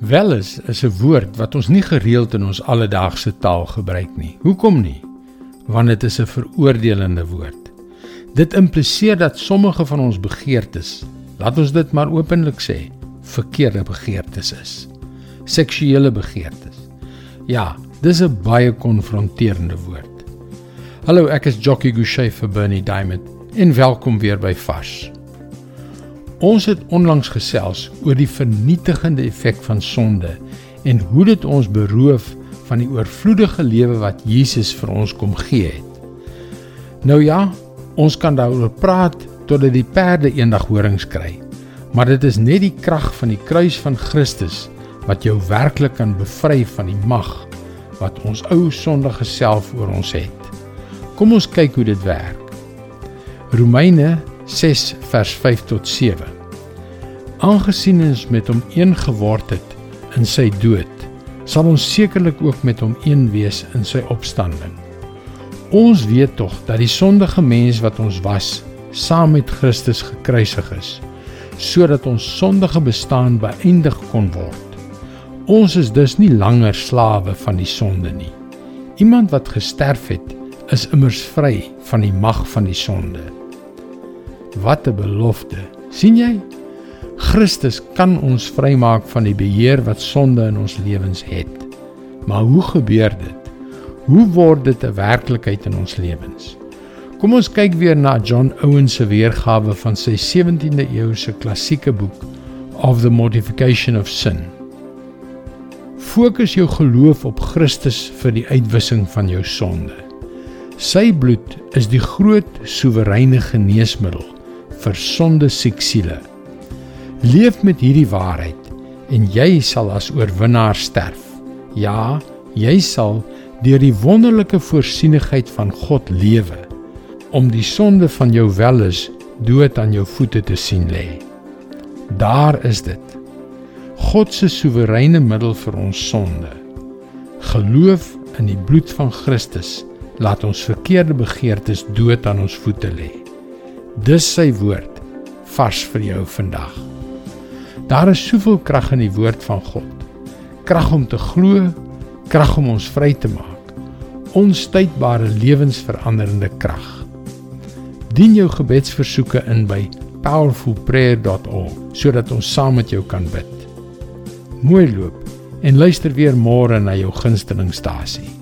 Welis is 'n woord wat ons nie gereeld in ons alledaagse taal gebruik nie. Hoekom nie? Want dit is 'n veroordelende woord. Dit impliseer dat sommige van ons begeertes, laat ons dit maar openlik sê, verkeerde begeertes is. Seksuele begeertes. Ja, dis 'n baie konfronterende woord. Hallo, ek is Jockey Gouchee vir Bernie Diamond en welkom weer by Vars. Ons het onlangs gesels oor die vernietigende effek van sonde en hoe dit ons beroof van die oorvloedige lewe wat Jesus vir ons kom gee het. Nou ja, ons kan daaroor praat totdat die perde eendag horings kry. Maar dit is net die krag van die kruis van Christus wat jou werklik kan bevry van die mag wat ons ou sondige self oor ons het. Kom ons kyk hoe dit werk. Romeine 6 vers 5 tot 7. Aangesien ons met hom een geword het in sy dood, sal ons sekerlik ook met hom een wees in sy opstanding. Ons weet tog dat die sondige mens wat ons was, saam met Christus gekruisig is, sodat ons sondige bestaan beëindig kon word. Ons is dus nie langer slawe van die sonde nie. Iemand wat gesterf het, is immers vry van die mag van die sonde. Wat 'n belofte. sien jy? Christus kan ons vrymaak van die beheer wat sonde in ons lewens het. Maar hoe gebeur dit? Hoe word dit 'n werklikheid in ons lewens? Kom ons kyk weer na John Owen se weergawe van sy 17de eeuse klassieke boek Of the Mortification of Sin. Fokus jou geloof op Christus vir die uitwissing van jou sonde. Sy bloed is die groot soewereine geneesmiddel vir sonde siek siele. Leef met hierdie waarheid en jy sal as oorwinnaar sterf. Ja, jy sal deur die wonderlike voorsienigheid van God lewe om die sonde van jou welis dood aan jou voete te sien lê. Daar is dit. God se soewereine middel vir ons sonde. Geloof in die bloed van Christus laat ons verkeerde begeertes dood aan ons voete lê. Dis sy woord vars vir jou vandag. Daar is soveel krag in die woord van God. Krag om te glo, krag om ons vry te maak. Onstuitbare lewensveranderende krag. Dien jou gebedsversoeke in by powerfulprayer.org sodat ons saam met jou kan bid. Mooi loop en luister weer môre na jou gunstelingstasie.